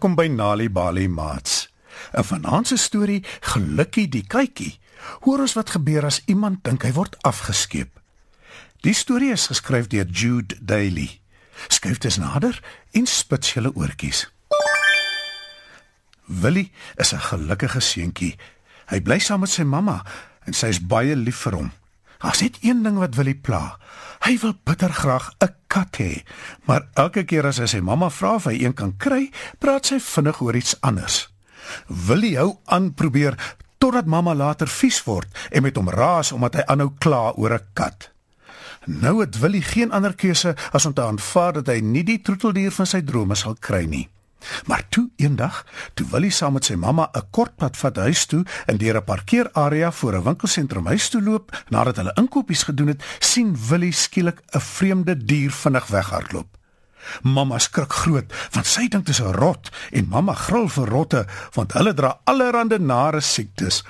Welkom by Nali Bali Mats. 'n Vanaand se storie, Gelukkie die kykie. Hoor ons wat gebeur as iemand dink hy word afgeskeep. Die storie is geskryf deur Jude Daly. Skryf dit nader en spits julle oortjies. Willie is 'n gelukkige seentjie. Hy bly saam met sy mamma en sy is baie lief vir hom. Daar's net een ding wat Willie pla. Hy wil bitter graag 'n kat hê, maar elke keer as hy sy mamma vra of hy een kan kry, praat sy vinnig oor iets anders. Willie hou aan probeer totdat mamma later vies word en met hom raas omdat hy aanhou kla oor 'n kat. Nou het Willie geen ander keuse as om te aanvaar dat hy nie die troeteldier van sy drome sal kry nie. Maar toe eendag, toe Willie saam met sy mamma 'n kort pad vat huis toe en deur 'n parkeerarea voor 'n winkelsentrum huis toe loop, nadat hulle inkopies gedoen het, sien Willie skielik 'n vreemde dier vinnig weghardloop. Mamma skrik groot want sy dink dit is 'n rot en mamma gril vir rotte want hulle dra allerlei nare siektes.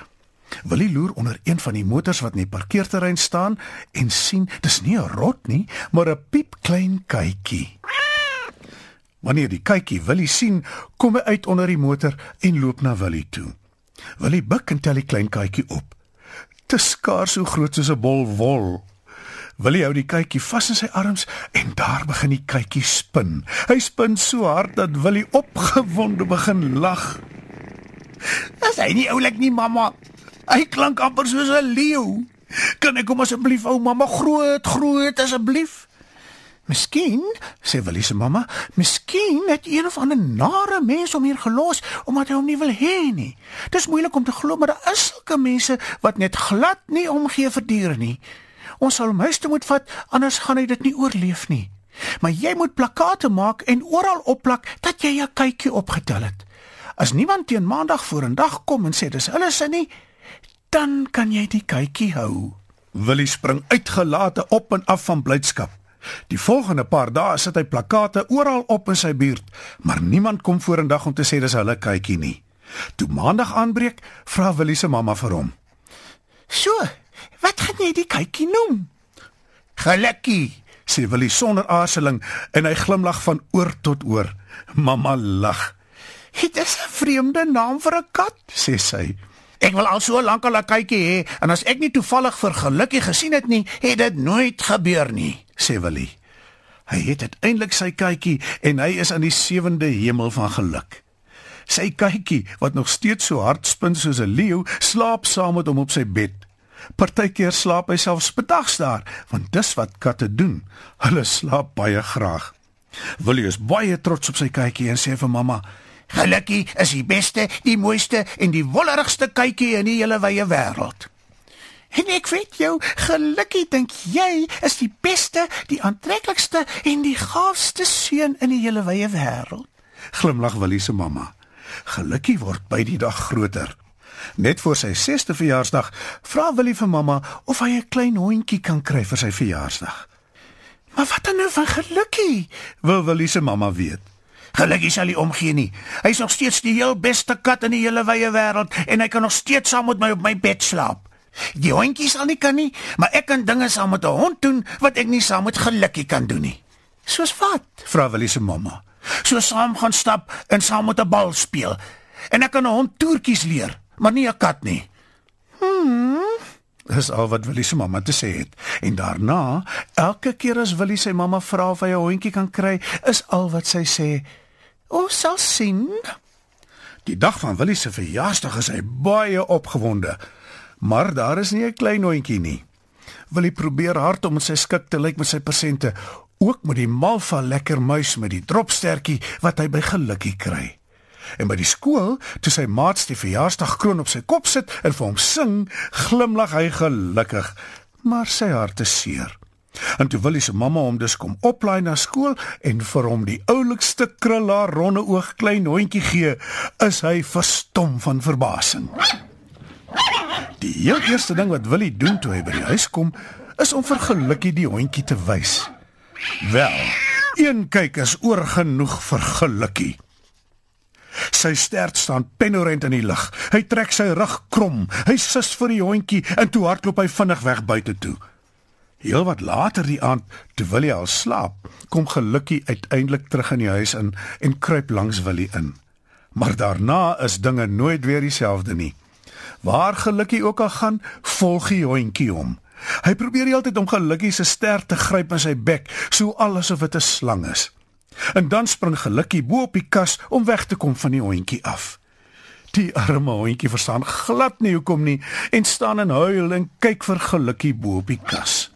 Willie loer onder een van die motors wat in die parkeerterrein staan en sien dis nie 'n rot nie, maar 'n piepklein kykie. Wanneer die kykie Willie sien, kom hy uit onder die motor en loop na Willie toe. Willie buig en tel die klein kykie op. Is skaars so groot soos 'n bol wol. Willie hou die kykie vas in sy arms en daar begin die kykie spin. Hy spin so hard dat Willie opgewonde begin lag. "Is hy nie oulik nie, mamma? Hy klink amper soos 'n leeu. Kan ek hom asseblief ou mamma groot groot asseblief?" Miskien, sê Willie se mamma, miskien het een of ander nare mens hom hier gelos omdat hy hom nie wil hê nie. Dis moeilik om te glo, maar daar is sulke mense wat net glad nie omgee vir diere nie. Ons sal hom huis toe moet vat, anders gaan hy dit nie oorleef nie. Maar jy moet plakkate maak en oral opplak dat jy 'n kykie opgetel het. As niemand teen maandag vorendag kom en sê dis hulle se nie, dan kan jy die kykie hou. Willie spring uitgelate op en af van blydskap. Die volgende paar dae sit hy plakkate oral op in sy buurt, maar niemand kom vorendag om te sê dis hulle kykie nie. Toe maandag aanbreek, vra Willie se mamma vir hom. "So, wat gaan jy die kykie noem?" "Gelukkie," sê Willie sonder aarzeling en hy glimlag van oor tot oor. Mamma lag. "Dit is 'n vreemde naam vir 'n kat," sê sy. Ek wil al so lank al 'n kykie hê en as ek nie toevallig vir gelukkie gesien het nie, het dit nooit gebeur nie, sê Willie. Hy het uiteindelik sy kykie en hy is aan die sewende hemel van geluk. Sy kykie, wat nog steeds so hard spin soos 'n leeu, slaap saam met hom op sy bed. Partykeer slaap hy selfs bedags daar, want dis wat katte doen. Hulle slaap baie graag. Willie is baie trots op sy kykie en sê vir mamma: Gelukkie is die beste, die mooiste en die wollerigste kykie in die hele wye wêreld. En ek weet jou, gelukkie dink jy is die beste, die aantreklikste en die gaafste seun in die hele wye wêreld. Glimlag Willie se mamma. Gelukkie word by die dag groter. Net voor sy 6ste verjaarsdag vra Willie vir mamma of hy 'n klein hondjie kan kry vir sy verjaarsdag. Maar wat dan nou van gelukkie? Wil Willie se mamma weet. Gelukkig sal hy omgee nie. Hy's nog steeds die heel beste kat in die hele wye wêreld en hy kan nog steeds saam met my op my bed slaap. Die hondjie sal nie kan nie, maar ek kan dinge saam met 'n hond doen wat ek nie saam met gelukkig kan doen nie. Soos wat? Vra Willie se mamma. So saam gaan stap en saam met 'n bal speel. En ek kan 'n hond toertjies leer, maar nie 'n kat nie. Hmm. Dis al wat Willie se mamma te sê het. En daarna, elke keer as Willie sy mamma vra of hy 'n hondjie kan kry, is al wat sy sê: Ons sal sien. Die dag van Willie se verjaarsdag is hy baie opgewonde. Maar daar is nie 'n klein hondjie nie. Willie probeer hard om sy skik te lyk met sy persente, ook met die malva lekker muis met die dropstertjie wat hy by gelukkie kry. En by die skool, toe sy maats die verjaarsdagkroon op sy kop sit en vir hom sing, glimlag hy gelukkig, maar sy hart is seer. En toe wil hy se mamma hom dus kom oplaai na skool en vir hom die oulikste krullaar ronde oog klein hondjie gee, is hy verstom van verbasing. Die heel eerste ding wat Willie doen toe hy by die huis kom, is om vir gelukkie die hondjie te wys. Wel, een kyk is oorgenoeg vir gelukkie. Sy stert staan penorent in die lug. Hy trek sy rug krom. Hy sus vir die hondjie en toe hardloop hy vinnig weg buite toe. Heel wat later die aand, toe Willie al slaap, kom Gelukkie uiteindelik terug in die huis in en kruip langs Willie in. Maar daarna is dinge nooit weer dieselfde nie. Waar Gelukkie ook al gaan, volg die hondjie hom. Hy probeer heeltyd om Gelukkie se ster te gryp in sy bek, so alles of dit 'n slang is. En dan spring Gelukkie bo op die kas om weg te kom van die hondjie af. Die arme hondjie verstaan glad nie hoekom nie en staan en huil en kyk vir Gelukkie bo op die kas.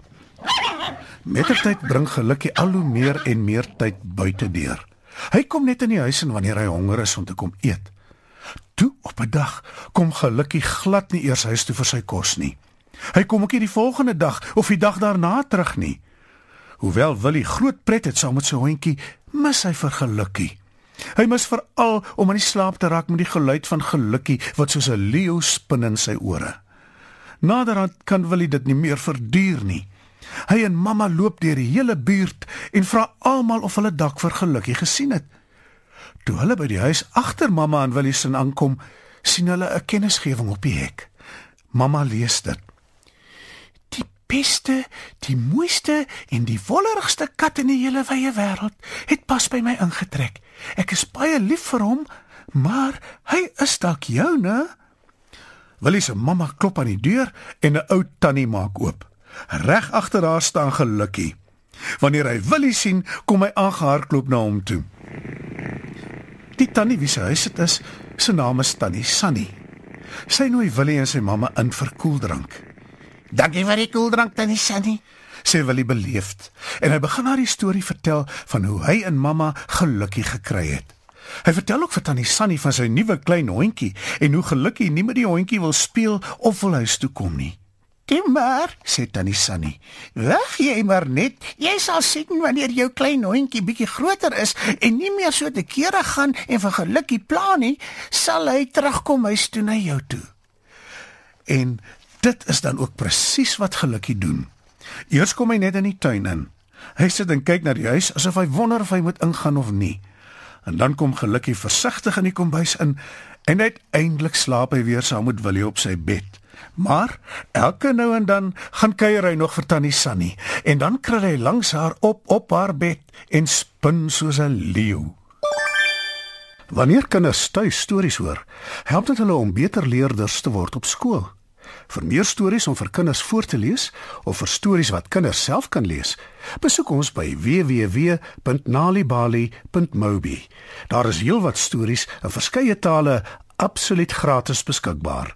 Mettertyd bring Gelukkie al hoe meer en meer tyd buite deur. Hy kom net in die huis en wanneer hy honger is om te kom eet. 'n dag kom Gelukkie glad nie eers huis toe vir sy kos nie. Hy kom ook nie die volgende dag of die dag daarna terug nie. Hoewel Willie groot pret het saam met sy hondjie, mis hy vir Gelukkie. Hy mis veral om aan die slaap te raak met die geluid van Gelukkie wat soos 'n leeu spin in sy ore. Naderhand kan Willie dit nie meer verduur nie. Hy en mamma loop deur die hele buurt en vra almal of hulle dak vir Gelukkie gesien het. Toe hulle by die huis agter mamma en Willie se aankom, sien hulle 'n kennisgewing op die hek. Mamma lees dit. Die beste, die mooiste en die wollerigste kat in die hele wye wêreld het pas by my ingetrek. Ek is baie lief vir hom, maar hy is dalk joune. Willie se mamma klop aan die deur en 'n ou tannie maak oop. Reg agter haar staan Gelukkie. Wanneer hy Willie sien, kom hy aangehardloop na hom toe. Die tannie wie se huis dit is, se naam is Tannie Sunny. Sy nooi Willie en sy mamma in vir koeldrank. Dankie vir die koeldrank, Tannie Sunny. Sê Willie beleefd en hy begin haar die storie vertel van hoe hy en mamma gelukkie gekry het. Hy vertel ook vir Tannie Sunny van sy nuwe klein hondjie en hoe gelukkie nie met die hondjie wil speel of wil huis toe kom nie. Toe maar, sê Tannie Sunny. Wag jy maar net. Jy sal sien wanneer jou klein hondjie bietjie groter is en nie meer so te kere gaan en vir gelukkie pla nie, sal hy terugkom huis toe na jou toe. En dit is dan ook presies wat gelukkie doen. Eers kom hy net in die tuin in. Hy sit en kyk na die huis asof hy wonder of hy moet ingaan of nie. En dan kom gelukkie versigtig in die kombuis in en uiteindelik slaap hy weer saam met Willie op sy bed. Maar elke nou en dan gaan kuier hy nog vir Tannie Sunny en dan kry hy langs haar op op haar bed en spin soos 'n leeu. Wanneer kinders tuis stories hoor, help dit hulle om beter leerders te word op skool. Vir meer stories om vir kinders voor te lees of vir stories wat kinders self kan lees, besoek ons by www.nalibali.mobi. Daar is heelwat stories in verskeie tale absoluut gratis beskikbaar.